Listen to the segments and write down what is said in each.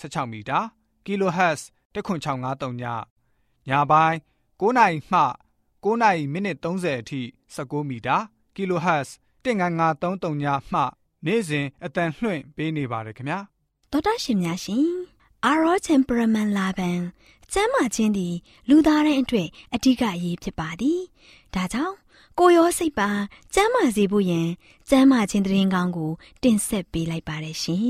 16မီတာ kHz 10653ညညပိုင်း9နာရီမှ9နာရီမိနစ်30အထိ16မီတာ kHz 19533ညမှနေ့စဉ်အတန်လှွင့်ပေးနေပါတယ်ခင်ဗျာတော်တာရှင်များရှင်အာရောချင်ပရမန်လာဘန်ကျမ်းမာခြင်းသည်လူသားတိုင်းအတွက်အဓိကအရေးဖြစ်ပါသည်ဒါကြောင့်ကိုရောစိတ်ပါကျမ်းမာစေဖို့ယင်ကျမ်းမာခြင်းတရင်ကောင်းကို တင်ဆက်ပေးလိုက်ပါတယ်ရှင်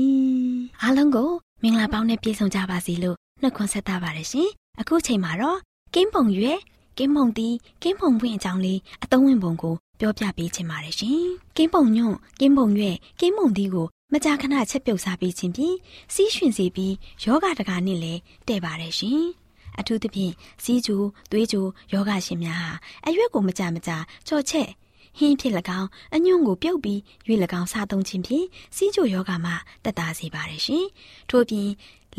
အားလုံးကို မင်္ဂလာပေါင်းနဲ့ပြည့်စုံကြပါစေလို့နှုတ်ခွန်းဆက်တာပါတယ်ရှင်အခုချိန်မှာတော့ကင်းပုံရွယ်ကင်းပုံတီးကင်းပုံပွင့်အကြောင်းလေးအသုံးဝင်ပုံကိုပြောပြပေးချင်ပါတယ်ရှင်ကင်းပုံညွန့်ကင်းပုံရွယ်ကင်းပုံတီးကိုမကြာခဏချက်ပြုတ်စားပေးခြင်းဖြင့်စီးရွှင်စေပြီးယောဂတကာနဲ့လည်းတဲ့ပါတယ်ရှင်အထူးသဖြင့်စီးကျူသွေးကျူယောဂရှင်များဟာအရွက်ကိုမကြမကြကြော်ချက် ဟင်းဖြစ်၎င်းအညွန့်ကိုပြုတ်ပြီးရွေ၎င်းစားသုံးခြင်းဖြင့်စီးကျူယောဂမှတက်တာစေပါတယ်ရှင်ထို့ပြင်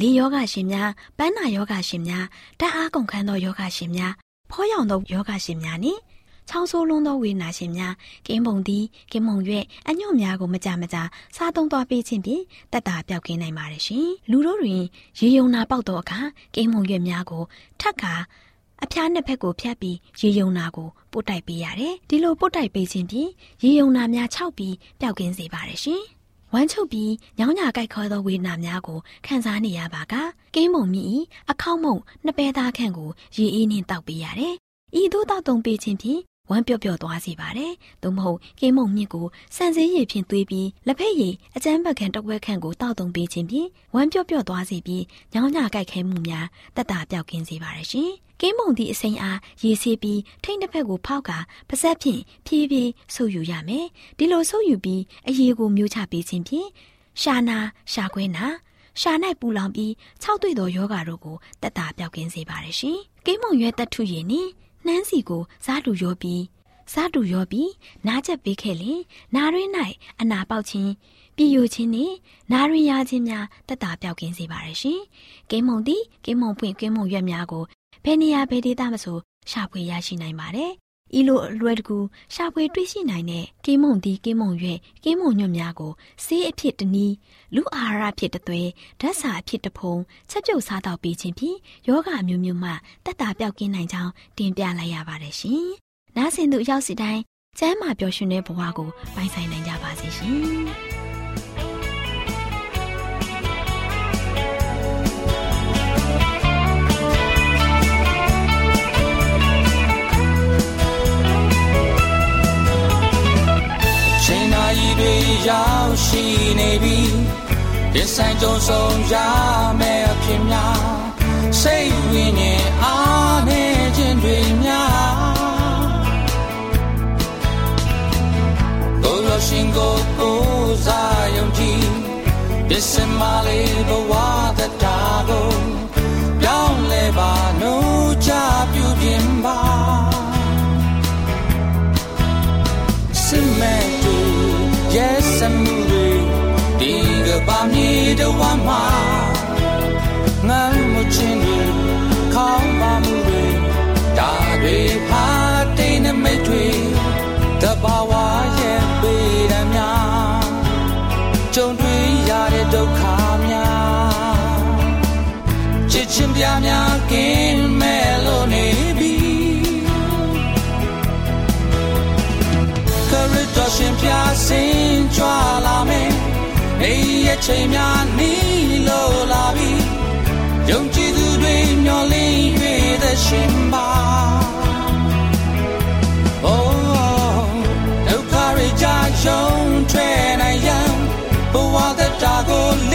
လေယောဂရှင်များပန်းနာယောဂရှင်များတအားကုန်ခန်းသောယောဂရှင်များဖောရောင်သောယောဂရှင်များနှင့်ချောင်းဆိုးလွန်းသောဝေနာရှင်များကင်းပုံသည်ကင်းမုံရွက်အညွန့်များကိုမကြမကြာစားသုံးသွားပေးခြင်းဖြင့်တက်တာပြောက်ကင်းနိုင်ပါတယ်ရှင်လူတို့တွင်ရေယုံနာပေါက်သောအခါကင်းမုံရွက်များကိုထပ်ကာ အဖျားနှစ်ဖက်ကိုဖြတ်ပြီးရေယုံနာကိုပို့တိုက်ပေးရတယ်ဒီလိုပို့တိုက်ပေးခြင်းဖြင့်ရေယုံနာများခြောက်ပြီးပျောက်ကင်းစေပါတယ်ရှင်ဝမ်းချုပ်ပြီးညောင်းညာကြိုက်ခေါ်သောဝေဒနာများကိုခံစားနေရပါကကင်းမုံမြည်အခေါက်မုံနှစ်ပဲသားခန့်ကိုရေအေးနှင့်တောက်ပေးရတယ်။ဤသို့တောက်သုံးပေးခြင်းဖြင့် ဝမ်းပြော့ပြော့သွားစေပါတယ်။သို့မဟုတ်ကင်းမုံမြစ်ကိုစံစည်းရည်ဖြင့်သွေးပြီးလက်ဖက်ရည်အကျန်းပတ်ခန့်တကွဲခန့်ကိုတောက်သုံးပေးခြင်းဖြင့်ဝမ်းပြော့ပြော့သွားစေပြီးညောင်းညာကြိုက်ခဲမှုများတက်တာပြောက်ကင်းစေပါတယ်ရှင်။ကင်းမုံသည့်အစိမ်းအားရေဆေးပြီးထိတ်တစ်ဖက်ကိုဖောက်ကပါဆက်ဖြင့်ဖြည်းဖြည်းဆုပ်ယူရမယ်။ဒီလိုဆုပ်ယူပြီးအရေကိုမျိုးချပေးခြင်းဖြင့်ရှာနာရှာခွဲနာရှာ၌ပူလောင်ပြီး၆တွေ့သောယောဂါတို့ကိုတက်တာပြောက်ကင်းစေပါတယ်ရှင်။ကိမုံရွက်တက်ထုရည်နှင့် နှမ်းစီကိုစားတူရောပြီးစားတူရောပြီးနားချက်ပေးခဲ့လင်နားရင်း၌အနာပေါက်ခြင်းပြည်ယိုခြင်းနှင့်နားရင်းရခြင်းများတက်တာပြောက်ကင်းစေပါတယ်ရှင်။ကိမုံသည်ကိမုံပွင့်ကိမုံရွက်များကိုဘယ်နေရာဘယ်ဒေသမဆိုရှာဖွေရရှိနိုင်ပါတယ်။ ဤလိုအလွယ်တကူရှာဖွေတွေ့ရှိနိုင်တဲ့ကင်းမုံဒီကင်းမုံရွက်ကင်းမုံညွတ်များကိုဆေးအဖြစ်တနည်းလူအာဟာရဖြစ်တသွဲဓာတ်စာအဖြစ်တဖုံချက်ပြုတ်စားတော့ပြီးခြင်းဖြင့်ယောဂအမျိုးမျိုးမှတက်တာပြောက်ကင်းနိုင်ကြောင်းတင်ပြလိုက်ရပါတယ်ရှင်။နားဆင်သူရောက်စီတိုင်းကျမ်းမာပျော်ရွှင်တဲ့ဘဝကိုပိုင်ဆိုင်နိုင်ကြပါစေရှင်။ တွေရောက်ရှိနေပြီဒီဆိုင်ကြုံဆုံးရမယ်အဖြစ်များစိတ်ဝိညာဉ်အားနဲ့ခြင်းတွေများကိုရရှင်ကိုကိုစားယုံကြည်ဒီစမလေးဘဝတတာကို ပြများကင်းမဲ့လို့နေပြီတော်ရှင်ပြစင်ကြွလာမယ်နေရဲ့ချိန်များနီးလို့လာပြီယုံကြည်သူတွေမျောလင်း၍တဲ့ရှင်ပါ Oh ဒုက္ခတွေကြာရှုံးထွက်နိုင်ရန်ဘဝသက်တာကို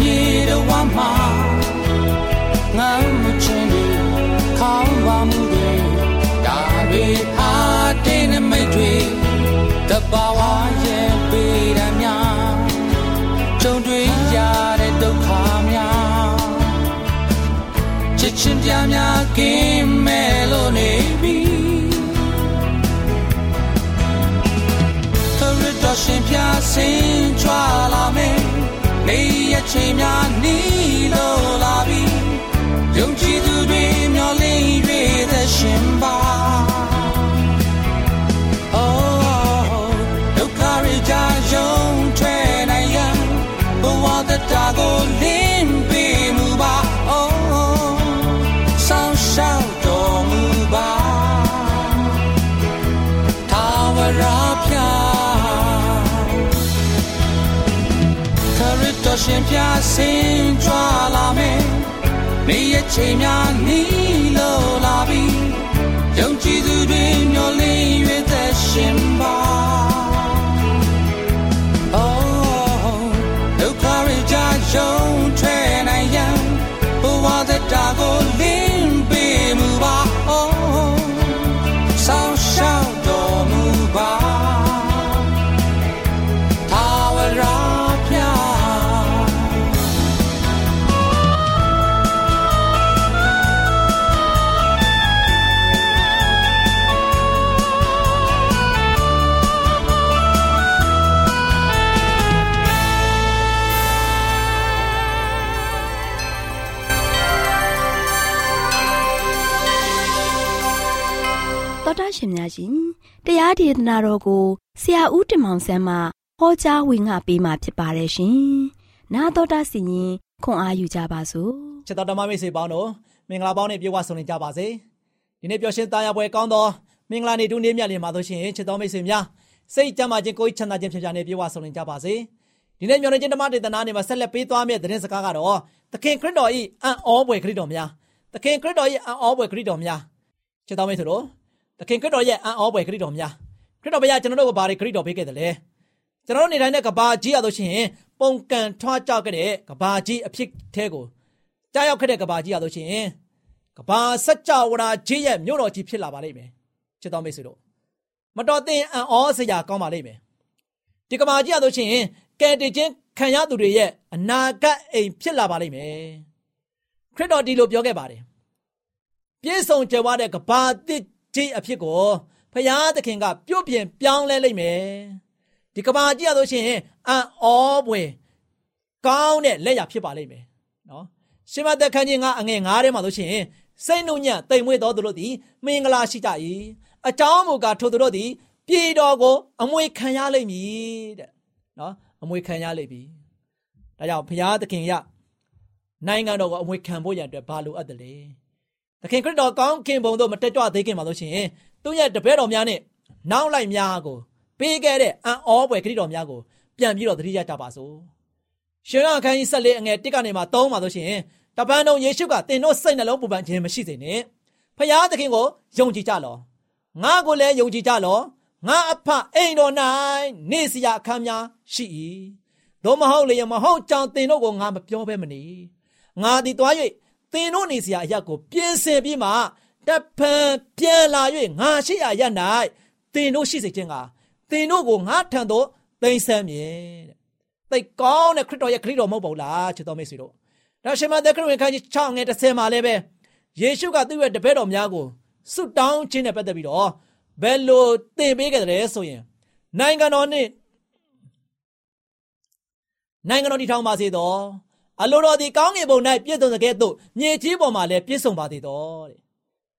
မြေတော်မှာငါမချင်ဘူးခေါင်းပါမှုတွေဒါတွေအားတင်းမိတ်တွေတဘာဝရဲ့ပေးရများကြုံတွေ့ရတဲ့ဒုက္ခများချစ်ချင်းပြများကင်းမဲ့လို့နေပြီခရစ်တော်ရှင်ပြဆင်းကြွလာမယ် နေရချိန်များနီးလို့လာပြီယုံကြည်သူတွေမျောလင်း၍သက်ရှင်ပါ တော်ရှင်ပြဆင်းကြွလာမယ်နေရချိန်များနီးလို့လာပြီယုံကြည်သူတွေမျောလင်း၍သက်ရှင်ပါရှုံးထွဲနိုင်ရ တော်တာရှင်များရှင်တရားဒေသနာတော်ကိုဆရာဦးတင်မောင်ဆန်းမှဟောကြားဝင်ငါပေးมาဖြစ်ပါတယ်ရှင်။나တော်တာစီရင်ခွန်အားယူကြပါစို့။ ချစ်တော်ဓမ္မမိတ်ဆွေပေါင်းတို့မင်္ဂလာပေါင်းနဲ့ပြေဝဆုံနေကြပါစေဒီနေ့ပျော်ရွှင်သားရပွဲကောင်းသောမင်္ဂလာနေ့တူနေ့မြတ်လင်ပါလို့ရှိရင်ချစ်တော်မိတ်ဆွေများစိတ်ကြမ်းမှခြင်းကိုယ်ချမ်းသာခြင်းဖြစ်ကြနဲ့ပြေဝဆုံနေကြပါစေဒီနေ့မျော်လင့်ခြင်းဓမ္မဒေသနာနေမှာဆက်လက်ပေးသွားမယ့်သတင်းစကားကတော့သခင်ခရစ်တော်၏အံ့ဩဖွယ်ခရစ်တော်များသခင်ခရစ်တော်၏အံ့ဩဖွယ်ခရစ်တော်များချစ်တော်မိတ်ဆွေတို့ သခင်ခရစ်တော်ရဲ့အံ့ဩဖွယ်ခရစ်တော်များခရစ်တော်ဘုရားကျွန်တော်တို့ကိုဘာတွေခရစ်တော်ပေးခဲ့တယ်လဲကျွန်တော်တို့နေတိုင်းတဲ့ကဘာကြီးရလို့ရှိရင်ပုံကန်ထွားကြောက်ခဲ့တဲ့ကဘာကြီးအဖြစ်သေးကိုကြားရောက်ခဲ့တဲ့ကဘာကြီးရလို့ရှိရင်ကဘာစัจ java ကြီးရဲ့မြို့တော်ကြီးဖြစ်လာပါလိမ့်မယ်ချစ်တော်မိတ်ဆွေတို့မတော်သင်အံ့ဩစရာကောင်းပါလိမ့်မယ်ဒီကဘာကြီးရလို့ရှိရင်ကဲတည်ခြင်းခံရသူတွေရဲ့အနာဂတ်အိမ်ဖြစ်လာပါလိမ့်မယ်ခရစ်တော်ဒီလိုပြောခဲ့ပါတယ်ပြည့်စုံကြွယ်ဝတဲ့ကဘာတစ် ကြီးအဖြစ်ကိုဖရာသခင်ကပြုတ်ပြင်ပြောင်းလဲလိမ့်မယ်ဒီကဘာကြီးရလို့ရှိရင်အံ့ဩပွေကောင်းတဲ့လက်ရဖြစ်ပါလိမ့်မယ်နော်ရှင်မသက်ခန်းကြီးကအငယ်9ထဲမှာလို့ရှိရင်စိတ်နှုံညံ့တိမ်မွေ့တော်သူတို့သည်မင်္ဂလာရှိကြ၏အကြောင်းမူကားထိုသူတို့သည်ပြည်တော်ကိုအမွေခံရလိမ့်မည်တဲ့နော်အမွေခံရလိမ့်ပြီဒါကြောင့်ဘုရားသခင်ရနိုင်ငံတော်ကိုအမွေခံဖို့ရန်အတွက်ဘာလိုအပ်တယ်လဲ သခင်ခရစ်တော်ကောင်းခင်ဘုံတို့မတက်ကြွသေးခင်မှာလို့ရှိရင်သူ့ရဲ့တပည့်တော်များနဲ့နောက်လိုက်များကိုပေးခဲ့တဲ့အံ့ဩဖွယ်ခရစ်တော်များကိုပြန်ပြီးတော့သတိရကြပါစို့ရှင်ရခန်းကြီးဆက်လေးအငယ်တစ်ကနေမှသုံးပါလို့ရှိရင်တပန်းတော်ယေရှုကသင်တို့စိတ်နှလုံးပူပန်ခြင်းမရှိစေနဲ့ဖခင်သခင်ကိုယုံကြည်ကြလောငါကိုလည်းယုံကြည်ကြလောငါအဖအိမ်တော်၌နေစရာအခန်းများရှိ၏တို့မဟုတ်လေမဟုတ်ကြောင်သင်တို့ကိုငါမပြောဘဲမနေငါသည်တွား၍ သင်တို့နေစရာအရာကိုပြင်ဆင်ပြီးမှတဖန်ပြန်လာ၍ငါရှိရာရ၌သင်တို့ရှိစေခြင်းကသင်တို့ကိုငါထံသို့သိမ်းဆမ်းမြင်တဲ့သိကောင်းတဲ့ခရစ်တော်ရဲ့ခရစ်တော်မဟုတ်ပါဘူးလားချစ်တော်မိတ်ဆွေတို့ဒါရှင်မသက်ခရစ်ဝင်ခန်းကြီး6ငယ်30မှာလည်းပဲယေရှုကသူ့ရဲ့တပည့်တော်များကိုဆုတောင်းခြင်းနဲ့ပတ်သက်ပြီးတော့ဘယ်လိုသင်ပေးခဲ့တယ်ဆိုရင်နိုင်ငံတော်နဲ့နိုင်ငံတော်တည်ထောင်ပါစေတော့ အလိုတော်ဒီကောင်းကင်ဘုံ၌ပြည့်စုံတဲ့ကဲ့သို့မြေကြီးပေါ်မှာလည်းပြည့်စုံပါစေတော့တဲ့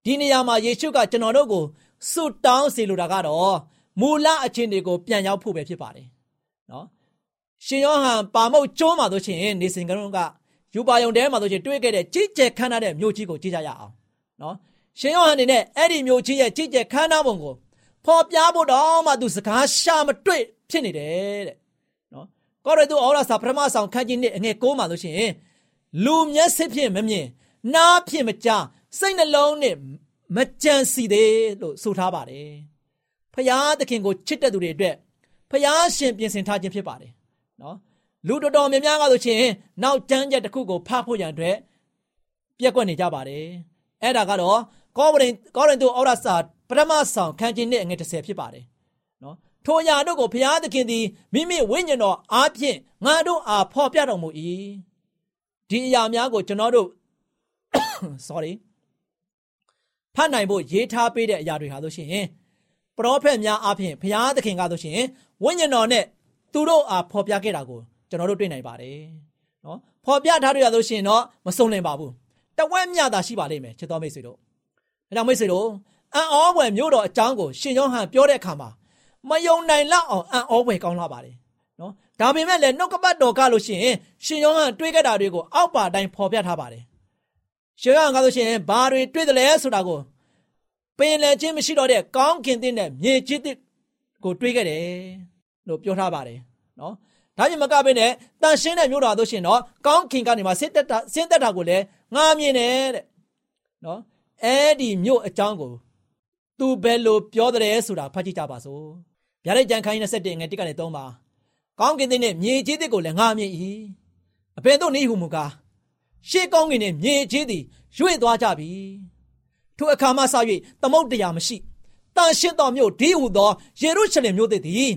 ဒီနေရာမှာယေရှုကကျွန်တော်တို့ကိုဆုတောင်းစေလိုတာကတော့မူလအချင်းတွေကိုပြန်ရောက်ဖို့ပဲဖြစ်ပါတယ်နော်ရှင်ယောဟန်ပါမုတ်ကျွန်းမှာဆိုရှင်နေစဉ်ကရုံးကယူပါယုံတဲမှာဆိုရှင်တွေ့ခဲ့တဲ့ကြီးကျယ်ခမ်းနားတဲ့မြို့ကြီးကိုကြည့်ကြရအောင်နော်ရှင်ယောဟန်အနေနဲ့အဲ့ဒီမြို့ကြီးရဲ့ကြီးကျယ်ခမ်းနားပုံကိုဖော်ပြဖို့တော့မှသူစကားရှာမတွေ့ဖြစ်နေတယ်တဲ့နော် ကောရတုဩရစာပထမဆောင်ခန်းကြီးနှစ်အငယ်6မှာဆိုရှင်လူမျက်စိဖြင့်မမြင်နားဖြင့်မကြားစိတ်နှလုံးနဲ့မကြံစီသေးလို့ဆိုထားပါတယ်ဖျားသခင်ကိုချစ်တဲ့သူတွေအတွက်ဖျားရှင်ပြင်ဆင်ထားခြင်းဖြစ်ပါတယ်နော်လူတော်တော်များများကဆိုရှင်နောက်ကျမ်းချက်တစ်ခုကိုဖတ်ဖို့ရန်အတွက်ပြက်ကွက်နေကြပါတယ်အဲ့ဒါကတော့ကောဗရင်ကောရင်တို့ဩရစာပထမဆောင်ခန်းကြီးနဲ့အငယ်30ဖြစ်ပါတယ်နော် ထိုအရာတို့ကိုဘုရားသခင်သည်မိမိဝိညာဉ်တော်အားဖြင့်ငါတို့အားဖော်ပြတော်မူ၏ဒီအရာများကိုကျွန်တော်တို့ sorry ဖတ်နိုင်ဖို့ရေးထားပေးတဲ့အရာတွေဟာဆိုရှင်ပရောဖက်များအားဖြင့်ဘုရားသခင်ကဆိုရှင်ဝိညာဉ်တော်နဲ့သူတို့အားဖော်ပြခဲ့တာကိုကျွန်တော်တို့တွေ့နိုင်ပါတယ်နော်ဖော်ပြထားတွေရဆိုရှင်တော့မစုံလင်ပါဘူးတဝက်မြတာရှိပါလိမ့်မယ်ချစ်တော်မိတ်ဆွေတို့ဒါကြောင့်မိတ်ဆွေတို့အံ့ဩဖွယ်မျိုးတော်အကြောင်းကိုရှင်ယောဟန်ပြောတဲ့အခါမှာ မယုံနိုင်လောက်အောင်အံ့ဩဖွယ်ကောင်းလာပါတယ်နော်ဒါပေမဲ့လည်းနှုတ်ကပတ်တော်ကလို့ရှိရင်ရှင်ယောဟန်တွေးခဲ့တာတွေကိုအောက်ပါတိုင်းဖော်ပြထားပါတယ်ရှင်ယောဟန်ကဆိုရှင်ဘာတွေတွေးတယ်လဲဆိုတာကိုပင်လယ်ချင်းမရှိတော့တဲ့ကောင်းကင်တဲ့မြေကြီးတဲ့ကိုတွေးခဲ့တယ်လို့ပြောထားပါတယ်နော်ဒါပြင်မကဘဲနဲ့တန်ရှင်းတဲ့မြို့တော်ဆိုရှင်တော့ကောင်းကင်ကနေမှဆင်းသက်တာဆင်းသက်တာကိုလည်းငားမြင်တယ်တဲ့နော်အဲ့ဒီမြို့အကြောင်းကို သူဘယ်လိုပြောတယ်ဆိုတာဖတ်ကြည့်ကြပါစို့ ဗျာဒိတ်ကြံခိုင်း27ငယ်1ကနေ3ပါကောင်းကင်တဲ့မြေကြီးတဲ့ကိုလည်းငားမြင်၏အဘယ်သို့နည်းဟုမူကားရှေးကောင်းကင်နဲ့မြေကြီးသည်ရွေ့သွားကြပြီထိုအခါမှစ၍သမုတ်တရားမရှိတန်ရှင်းသောမြို့ဒီဟုသောယေရုရှလင်မြို့သည်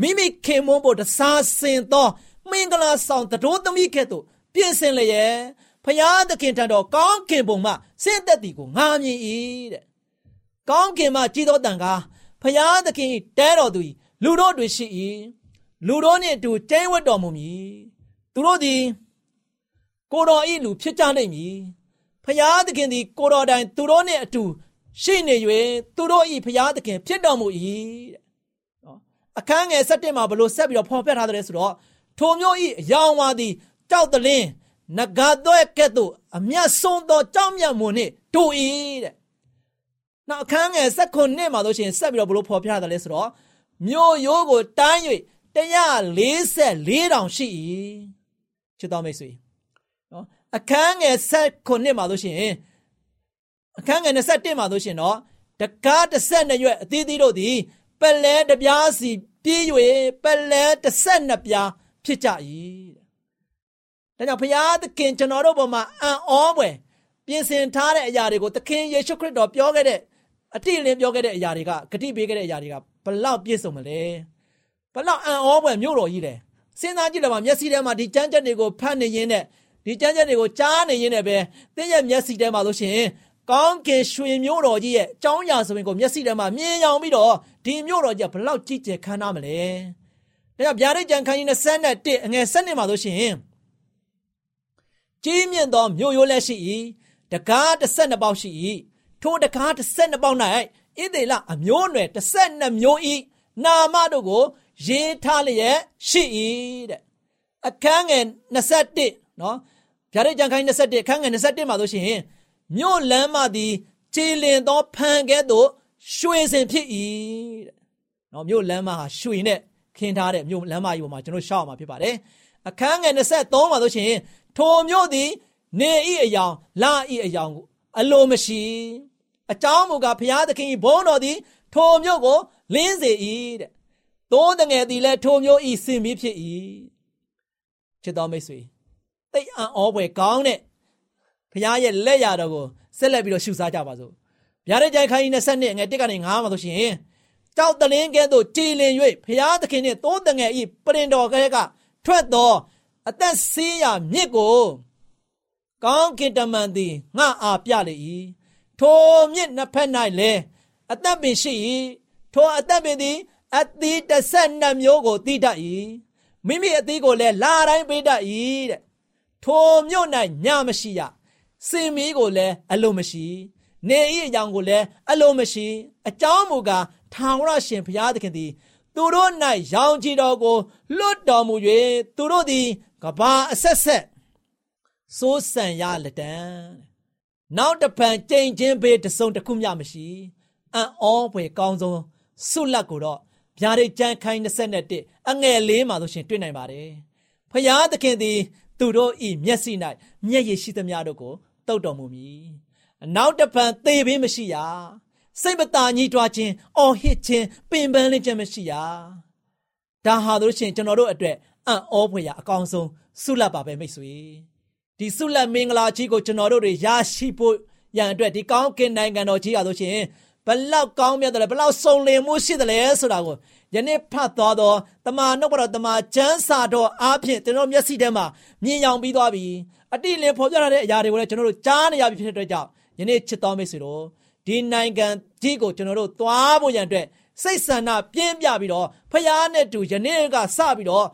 မိမိခင်မွန်းဖို့တစားစင်သောမင်္ဂလာဆောင်တတော်သမီးကဲ့သို့ပြင်ဆင်လျက်ဖျားသခင်ထံတော်ကောင်းကင်ဘုံမှဆင့်သက်သည်ကိုငာမြင်၏တဲ့ကောင်းကင်မှကြည်သောတန်ကား ဖျားသခင်တဲတော်သူလူတို့တွင်ရှိ၏လူတို့နှင့်အတူကျင်းဝတ်တော်မူမည်သူတို့သည် ကိုတော်ဤလူဖြစ်ကြနိုင်မည်ဖျားသခင်သည် ကိုတော်တိုင် သူတို့နှင့်အတူရှိနေ၍သူတို့ဤဖျားသခင်ဖြစ်တော်မူ၏တဲ့နော်အခန်းငယ်၁၁မှာဘလို့ဆက်ပြီးတော့ဖော်ပြထားတယ်ဆိုတော့ထိုမျိုးဤအယောင်ဝါသည်ကြောက်တလင်းနဂါတော့ကဲ့သို့အမျက်ဆုံးသောကြောက်မြတ်မှုနှင့်တူ၏တဲ့ နောက်အခန်းငယ်၁၉နှစ်မှာဆိုရှင်ဆက်ပြီးတော့ဘလို့ဖော်ပြထားတယ်လဲဆိုတော့မြို့ရိုးကိုတန်း၍144တောင်ရှိ၏ချစ်တော်မိတ်ဆွေနော်အခန်းငယ်16နှစ်မှာဆိုရှင်အခန်းငယ်21မှာဆိုရှင်တော့တကား12ရွက်အသီးသီးတို့သည်ပလဲတပြားစီပြေး၍ပလဲ12ပြားဖြစ်ကြ၏တဲ့ဒါကြောင့်ဘုရားသခင်ကျွန်တော်တို့ဘုံမှာအံ့ဩဖွယ်ပြင်ဆင်ထားတဲ့အရာတွေကိုသခင်ယေရှုခရစ်တော်ပြောခဲ့တဲ့ အတိအလင်းပြောခဲ့တဲ့အရာတွေကဂတိပေးခဲ့တဲ့အရာတွေကဘလောက်ပြည့်စုံမလဲဘလောက်အံ့ဩဖွယ်မြို့တော်ကြီးတယ်စဉ်းစားကြည့်လိုက်ပါမျက်စိထဲမှာဒီကြမ်းကြက်တွေကိုဖတ်နေရင်းနဲ့ဒီကြမ်းကြက်တွေကိုကြားနေရင်းနဲ့ပဲတင်းရဲ့မျက်စိထဲမှာလို့ရှိရင်ကောင်းကင်ရွှေမျိုးတော်ကြီးရဲ့အကြောင်းအရာဆိုရင်ကိုမျက်စိထဲမှာမြင်ရောင်ပြီးတော့ဒီမျိုးတော်ကြီးကဘလောက်ကြည်ကျယ်ခမ်းနားမလဲဒါကြောင့်ဗျာဒိတ်ကြံခန်းကြီး21အငယ်7မှာလို့ရှိရင်ကြီးမြင့်သောမြို့ရိုးလက်ရှိ၏တကား12ပေါက်ရှိ၏ ထိုတကား12ပေါက်၌ဣသေလအမျိုးအနွယ်12မျိုး၏နာမတို့ကို ရေးထားလျက်ရှိ၏တဲ့အခန်းငယ်21နော်ဗျာဒိတ်ကြံခန်းကြီး21အခန်းငယ်21မှာဆိုရှင်မြို့လမ်းမသည်ခြေလင်သောဖန်ကဲ့သို့ရွှေစင်ဖြစ်၏တဲ့နော်မြို့လမ်းမဟာရွှေနဲ့ခင်းထားတဲ့မြို့လမ်းမကြီးပေါ်မှာကျွန်တော်ရှောက်အောင်ဖြစ်ပါတယ်အခန်းငယ်23မှာဆိုရှင်ထိုမြို့သည် နေဤအယောင်လာဤအယောင်အလိုမရှိ အကြောင်းမူကားဘုရားသခင်ဘုန်းတော်သည် ထိုမြို့ကိုလင်းစေ၏တဲ့သိုးတငယ်သည်လည်းထိုမြို့ဤစင်ပြီးဖြစ်၏ချစ်တော်မိတ်ဆွေသိအံ့ဩဖွယ်ကောင်းတဲ့ဘုရားရဲ့လက်ရတော်ကိုဆက်လက်ပြီးတော့ရှုစားကြပါစို့ဗျာဒိတ်ကြိုင်ခိုင်း20နှစ်ငယ်1ကနေ9မှာဆိုရှင်ကြောက်တလင်းကဲသို့ကြည်လင်၍ဘုရားသခင်နှင့်သိုးတငယ်ဤပရင်တော်ကဲကထွက်သောအသက်ဆေးရမြစ်ကိုကောင်းကင်တမန်သည်ငါအားပြလေ၏ ထိုမြစ်နှစ်ဖက်၌လည်းအသက်ပင်ရှိ၏ထိုအသက်ပင်သည်အသီးတစ်ဆက်နှစ်မျိုးကိုသိတတ်၏မိမိအသီးကိုလည်းလာတိုင်းပေးတတ်၏တဲ့ထိုမြို့၌ညမရှိရစင်မီးကိုလည်းအလိုမရှိနေဤအကြောင်းကိုလည်းအလိုမရှိ အကြောင်းမူကားထာဝရရှင်ဘုရားသခင်သည် သူတို့၌ရောင်ချီတော်ကိုလွတ်တော်မူ၍သူတို့သည်ကဘာအဆက်ဆက်စိုးစံရလက်တံ နောက်တဖန်ကြိမ်ချင်းဘေးတစုံတစ်ခုမျှမရှိအံ့ဩဖွယ်ကောင်းဆုံးဆုလက်ကိုတော့ဗျာဒိတ်ကြမ်းခိုင်း21အငယ်လေးမှာဆိုရှင်တွေ့နိုင်ပါတယ်ဖျားသခင်သည် သူတို့ဤမျက်စိ၌မျက်ရည်ရှိသမျှတို့ကိုတုတ်တော်မူမည်အနောက်တဖန်သေဘေးမရှိရစိတ်မသာညှိတွားခြင်းအော်ဟစ်ခြင်းပင်ပန်းလင်းခြင်းမရှိရဒါဟာတို့ရှင်ကျွန်တော်တို့အတွက်အံ့ဩဖွယ်ရာအကောင်းဆုံးဆုလတ်ပါပဲမိတ်ဆွေ ဒီဆုလတ်မင်္ဂလာကြီးကိုကျွန်တော်တို့တွေရရှိဖို့ရန်အတွက်ဒီကောင်းကင်နိုင်ငံတော်ကြီးရဆိုရှင်ဘလောက်ကောင်းမြတ်တယ်ဘလောက်စုံလင်မှုရှိတယ်လဲဆိုတာကိုယနေ့ဖတ်သွားတော့တမန်နှုတ်တော်တမန်ကျမ်းစာတော်အားဖြင့်ကျွန်တော်မျက်စိထဲမှာမြင်ရောင်ပြီးသွားပြီအတိလင်းဖော်ပြထားတဲ့အရာတွေကိုလည်းကျွန်တော်တို့ကြားနေရပြီဖြစ်တဲ့အတွက်ကြောင့်ယနေ့ချစ်တော်မိတ်ဆွေတို့ဒီနိုင်ငံကြီးကိုကျွန်တော်တို့သွားဖို့ရန်အတွက်စိတ်ဆန္ဒပြင်းပြပြီးတော့ဖခင်နဲ့တူယနေ့ကစပြီးတော့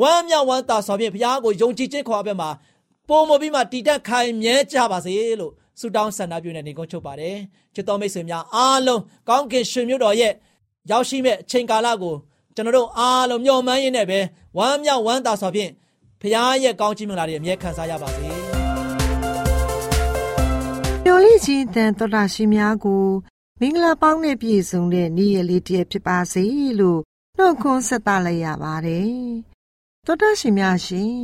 ဝမ်းမြောက်ဝမ်းသာစွာဖြင့်ဖခင်ကိုယုံကြည်ခြင်းခေါ်အပ်ပဲမှာ ပုံမပြီးမှတည်တတ်ခိုင်မြဲကြပါစေလို့ဆုတောင်းဆန္ဒပြုနေနေကုန်ချုပ်ပါတယ်ချစ်တော်မိတ်ဆွေများအားလုံးကောင်းကင်ရှင်မြို့တော်ရဲ့ရောက်ရှိမဲ့အချိန်ကာလကိုကျွန်တော်တို့အားလုံးမျှော်မှန်းရင်းနဲ့ပဲဝမ်းမြောက်ဝမ်းသာစွာဖြင့်ဖခင်ရဲ့ကောင်းချီးမင်္ဂလာတွေအမြဲခံစားရပါစေမျော်လင့်ခြင်းတန်တော်တာရှင်များကိုမင်္ဂလာပေါင်းနဲ့ပြည့်စုံတဲ့နေ့ရက်လေးတည်းဖြစ်ပါစေလို့နှုတ်ခွန်းဆက်သလိုက်ရပါတယ်တော်တာရှင်များရှင်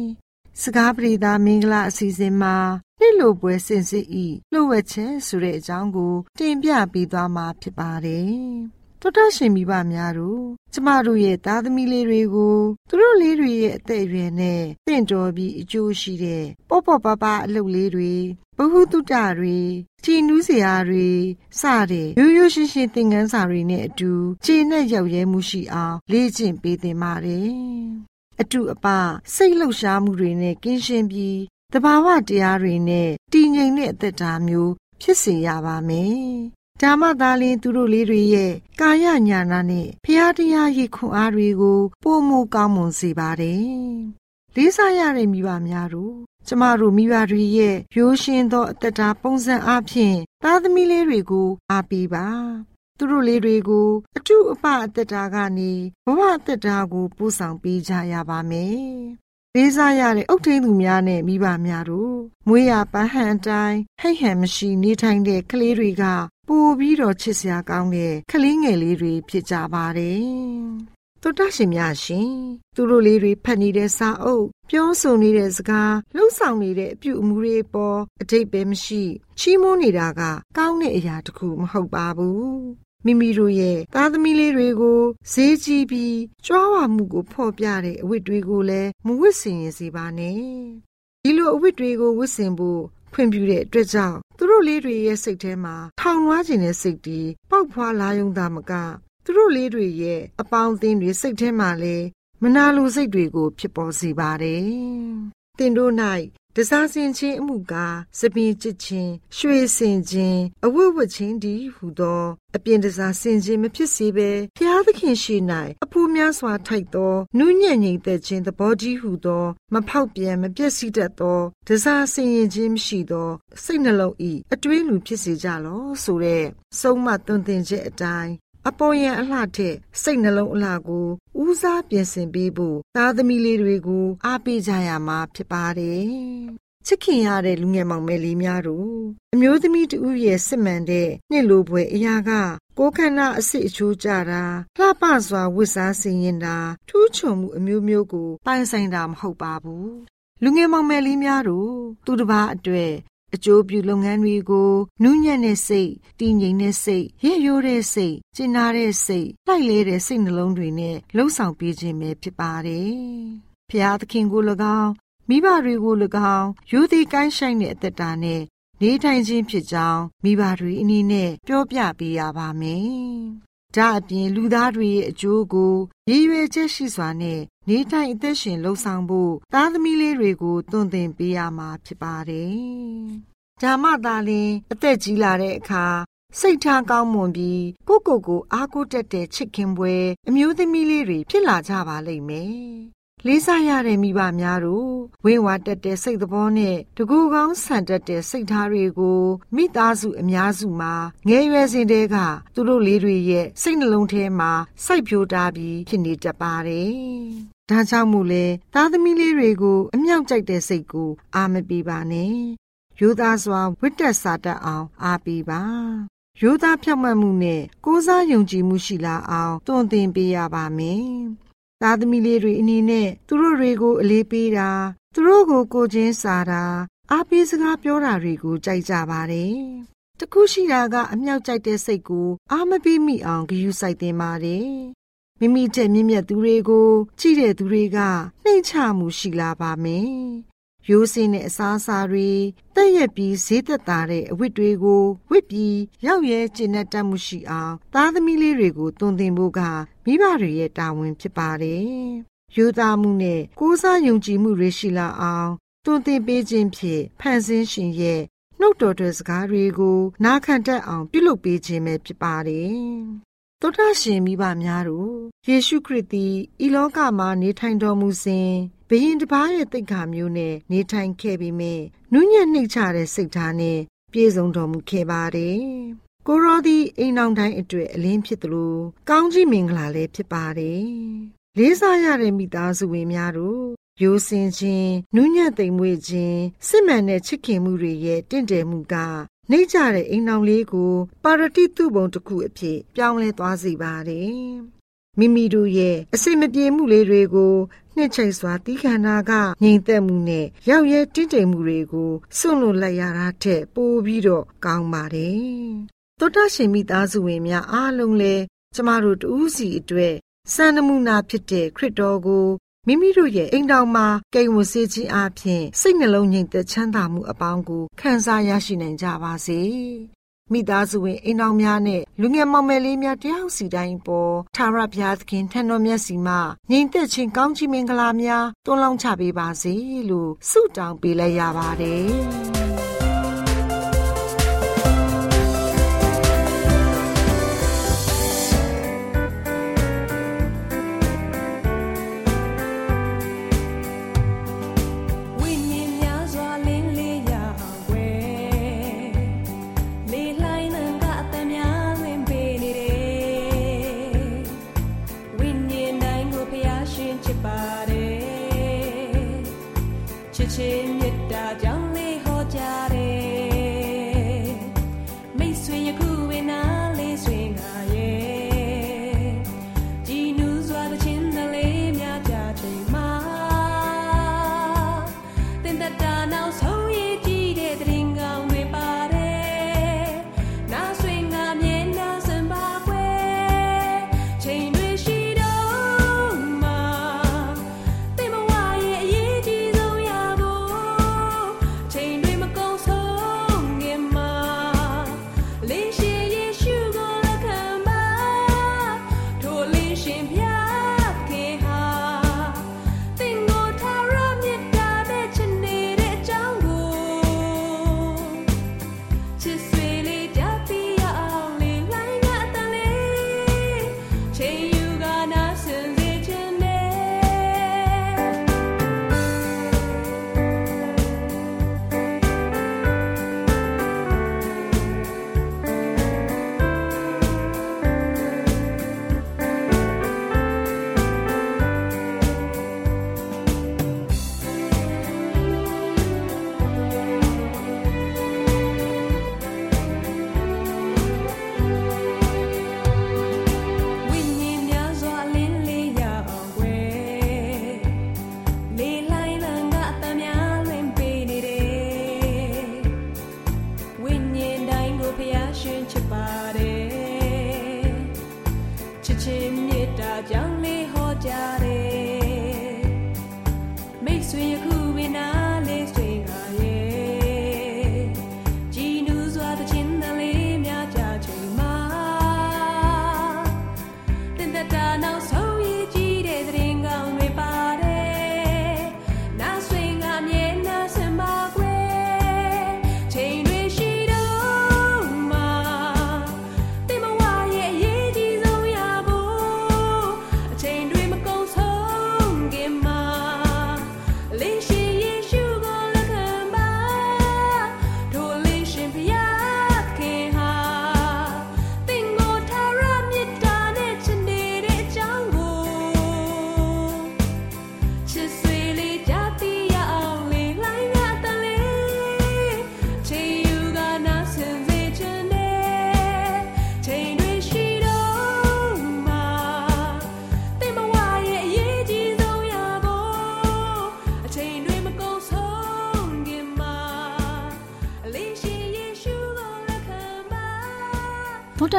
စကားပြေသာမင်္ဂလာအစီအစဉ်မှာနှစ်လိုပွဲစင်စစ်ဤလှုပ်ဝက်ချက်ဆိုတဲ့အကြောင်းကို တင်ပြပေးသွားမှာဖြစ်ပါတယ်တော်တော်ရှင်မိဘများတို့ကျမတို့ရဲ့သားသမီးလေးတွေကိုသူတို့လေးတွေရဲ့အသက်အရွယ်နဲ့တင့်တော်ပြီးအကျိုးရှိတဲ့ပေါ့ပေါ့ပါပါအလုပ်လေးတွေဘဟုတုတတွေကြည်နူးစရာတွေစတဲ့ရိုးရိုးရှင်းရှင်းသင်ခန်းစာတွေနဲ့အတူခြေနဲ့ရောက်ရဲမှုရှိအောင်လေ့ကျင့်ပေးသင်ပါတယ် အတူအပစိတ်လှုပ်ရှားမှုတွေနဲ့ကင်းရှင်းပြီးတဘာဝတရားတွေနဲ့တည်ငြိမ်တဲ့အသက်တာမျိုးဖြစ်စေရပါမယ်။ဒါမှသာလျှင်သူတို့လေးတွေရဲ့ကာယညာနာနဲ့ဖျားတရားရိခွန်အားတွေကိုပိုမိုကောင်းမွန်စေပါတယ်။လေးစားရတဲ့မိဘများတို့ကျမတို့မိဘတွေရဲ့ရိုးရှင်းသောအသက်တာပုံစံအဖြစ်သားသမီးလေးတွေကိုအားပေးပါ။ သူတို့လေးတွေကိုအထုအပအသက်တာကနေဘဝအသက်တာကိုပို့ဆောင်ပေးကြရပါမယ်လေးစားရတဲ့အုတ်ထင်းသူများနဲ့မိဘများတို့မွေးရပန်းဟန်တိုင်းဟိတ်ဟန်မရှိနေထိုင်တဲ့ကလေးတွေကပိုပြီးတော့ချစ်စရာကောင်းတဲ့ကလေးငယ်လေးတွေဖြစ်ကြပါတယ်။တော်တရှင်များရှင်သူတို့လေးတွေဖတ်နေတဲ့စာအုပ်ပြောဆိုနေတဲ့စကားလှုပ်ဆောင်နေတဲ့အပြုအမူတွေပေါ်အတိတ်ပဲမရှိချီးမွမ်းနေတာကကောင်းတဲ့အရာတခုမဟုတ်ပါဘူး မိမိတို့ရဲ့သားသမီးလေးတွေကိုဈေးကြီးပြီးကြွားဝမှုကိုဖော်ပြတဲ့အဝတ်တွေကိုလည်းမဝတ်ဆင်ရစီပါနဲ့ဒီလိုအဝတ်တွေကိုဝတ်ဆင်ဖို့ဖွင့်ပြတဲ့အတွက်ကြောင့်သူတို့လေးတွေရဲ့စိတ်ထဲမှာထောင်လွှားခြင်းနဲ့စိတ်တီးပေါက်ဖွာလာယုံတာမကသူတို့လေးတွေရဲ့အပေါင်းအသင်းတွေစိတ်ထဲမှာလည်းမနာလိုစိတ်တွေကို ဖြစ်ပေါ်စေပါတယ်။တင်တို့၌ တစားစင်ချင်းအမှုကားစပင်ချစ်ချင်းရွှေစင်ချင်းအဝတ်ဝတ်ချင်းဒီဟူသောအပြင်တစားစင်ချင်းမဖြစ်စေဘဲဖျားသခင်ရှိ၌အဖူးများစွာထိုက်သောနုညံ့ငိမ့်သက်ခြင်းသဘောကြီးဟူသောမဖောက်ပြန်မပြည့်စည်တတ်သောတစားစင်ရင်ချင်းမရှိသောစိတ်နှလုံးဤအတွင်းလူဖြစ်စေကြလောဆိုတဲ့ဆုံးမသွန်သင်ချက်အတိုင်း အပေါ်ယံအလှထက်စိတ်နှလုံးအလှကိုဦးစားပြင်ဆင်ပေးဖို့သားသမီးလေးတွေကိုအားပေးကြရမှာဖြစ်ပါတယ်။ချစ်ခင်ရတဲ့လူငယ်မောင်မယ်လေးများတို့အမျိုးသမီးတူရဲ့စစ်မှန်တဲ့နှစ်လိုပွဲအရာကကိုယ်ခန္ဓာအစစ်အချိုးကြတာလှပစွာဝတ်စားဆင်ရင်တာထူးချွန်မှုအမျိုးမျိုးကိုပိုင်ဆိုင်တာမဟုတ်ပါဘူး။လူငယ်မောင်မယ်လေးများတို့သူတစ်ပါးအတွက် အကျိုးပြုလုပ်ငန်းတွေကိုနူးညံ့တဲ့စိတ်တည်ငြိမ်တဲ့စိတ်ရည်ရိုးတဲ့စိတ်ကျင်နာတဲ့စိတ်လိုက်လဲတဲ့စိတ်နှလုံးတွေနဲ့လှုပ်ဆောင်ပေးခြင်းပဲဖြစ်ပါတယ်။ဖျားသခင်ကို၎င်းမိဘတွေကို၎င်းယူသည်ကိုင်းဆိုင်တဲ့အသက်တာနဲ့နေထိုင်ခြင်းဖြစ်ကြောင်းမိဘတွေအနေနဲ့ပြောပြပေးရပါမယ်။ ဒါအပြင်လူသားတွေရဲ့အကျိုးကိုရည်ရွယ်ချက်ရှိစွာနဲ့နေထိုင်အသက်ရှင်လှုပ်ဆောင်ဖို့သားသမီးလေးတွေကိုတွင်တင်ပေးရမှာဖြစ်ပါတယ်။ဓမ္မသာလင်အသက်ကြီးလာတဲ့အခါစိတ်ထားကောင်းမွန်ပြီးကိုကိုကိုအားကိုးတတ်တဲ့ချစ်ခင်ပွဲအမျိုးသမီးလေးတွေဖြစ်လာကြပါလိမ့်မယ် လေးစားရတဲ့မိဘများတို့ဝင်းဝါတက်တဲ့စိတ်သဘောနဲ့တကူကောင်းဆန်တက်တဲ့စိတ်ထားတွေကိုမိသားစုအများစုမှာငယ်ရွယ်စဉ်တည်းကသူတို့လေးတွေရဲ့စိတ်နှလုံးထဲမှာစိုက်ပျိုးထားပြီးဖြစ်နေတတ်ပါတယ်။ဒါကြောင့်မို့လဲသားသမီးလေးတွေကိုအမြောက်ကြိုက်တဲ့စိတ်ကိုအာမပေးပါနဲ့။ရိုးသားစွာဝိတ္တစာတတ်အောင်အားပေးပါ။ရိုးသားဖြတ်မှတ်မှုနဲ့ကိုးစားယုံကြည်မှုရှိလာအောင်တွင်တင်ပေးရပါမယ်။ သားသမီးလေးတွေအနေနဲ့သူတို့တွေကိုအလေးပေးတာသူတို့ကိုကိုချင်းစားတာအားပေးစကားပြောတာတွေကိုကြိုက်ကြပါတယ်။တခုရှိတာကအမြောက်ကြိုက်တဲ့စိတ်ကိုအာမပေးမိအောင်ဂရုစိုက်တင်ပါတယ်။မိမိချက်မြင့်မြတ်သူတွေကိုကြည့်တဲ့သူတွေကနှိမ်ချမှုရှိလာပါမယ်။ ရိုးစင်းတဲ့အစားအစာတွေတက်ရက်ပြီးဈေးသက်သာတဲ့အဝတ်တွေကိုဝတ်ပြီးရောက်ရဲကျင့်တတ်မှုရှိအောင်သားသမီးလေးတွေကိုတွင်တင်ဖို့ကမိဘတွေရဲ့တာဝန်ဖြစ်ပါတယ်။ယူသားမှုနဲ့ကိုးစားယုံကြည်မှုတွေရှိလာအောင်တွင်တင်ပေးခြင်းဖြင့်ဖန်ဆင်းရှင်ရဲ့နှုတ်တော်တဲ့စကားတွေကိုနားခံတတ်အောင်ပြုလုပ်ပေးခြင်းပဲဖြစ်ပါတယ်။သောတာရှင်မိဘများတို့ယေရှုခရစ်သည်ဤလောကမှာနေထိုင်တော်မူစဉ် ဘယင်တစ်ပါးရဲ့တိတ်ခါမျိုးနဲ့နေထိုင်ခဲ့ပြီးမြဲနုညံ့နှိမ့်ချတဲ့စိတ်ဓာတ်နဲ့ပြည့်စုံတော်မူခဲ့ပါတယ်။ကိုရောသည်အိမ်အောင်တိုင်းအတွက်အလင်းဖြစ်သလိုကောင်းကြီးမင်္ဂလာလည်းဖြစ်ပါတယ်။လေးစားရတဲ့မိသားစုဝင်များတို့ရိုးစင်ခြင်းနုညံ့သိမ်မွေ့ခြင်းစစ်မှန်တဲ့ချစ်ခင်မှုတွေရဲ့တင့်တယ်မှုကနှိမ့်ကြတဲ့အိမ်အောင်လေးကိုပါရတိတုပုံတစ်ခုအဖြစ်ပြောင်းလဲသွားစေပါတယ်။ မိမိတို့ရဲ့အစိမပြေမှုလေးတွေကိုနှစ်ချိတ်စွာတီးခန္ဓာကငြိမ်သက်မှုနဲ့ရောက်ရဲတည်တည်မှုတွေကိုစွန့်လွတ်လိုက်ရတာထက်ပိုပြီးတော့ကောင်းပါတယ်။သောတာရှင်မိသားစုဝင်များအားလုံးလည်းကျမတို့တူးစီအတွက်စံနမူနာဖြစ်တဲ့ခရစ်တော်ကိုမိမိတို့ရဲ့အိမ်တော်မှာကိန်းဝစေခြင်းအပြင်စိတ်နှလုံးငြိမ်သက်ချမ်းသာမှုအပေါင်းကိုခံစားရရှိနိုင်ကြပါစေ။ မိသားစုဝင်အိမ်တော်များနဲ့လူငယ်မောင်မယ်လေးများတယောက်စီတိုင်းပေါ်သာရဘုရားသခင်ထံတော်မြတ်စီမှငြိမ်သက်ခြင်းကောင်းချီးမင်္ဂလာများတွန်းလောင်းချပေးပါစေလို့ဆုတောင်းပေးလိုက်ရပါတယ်။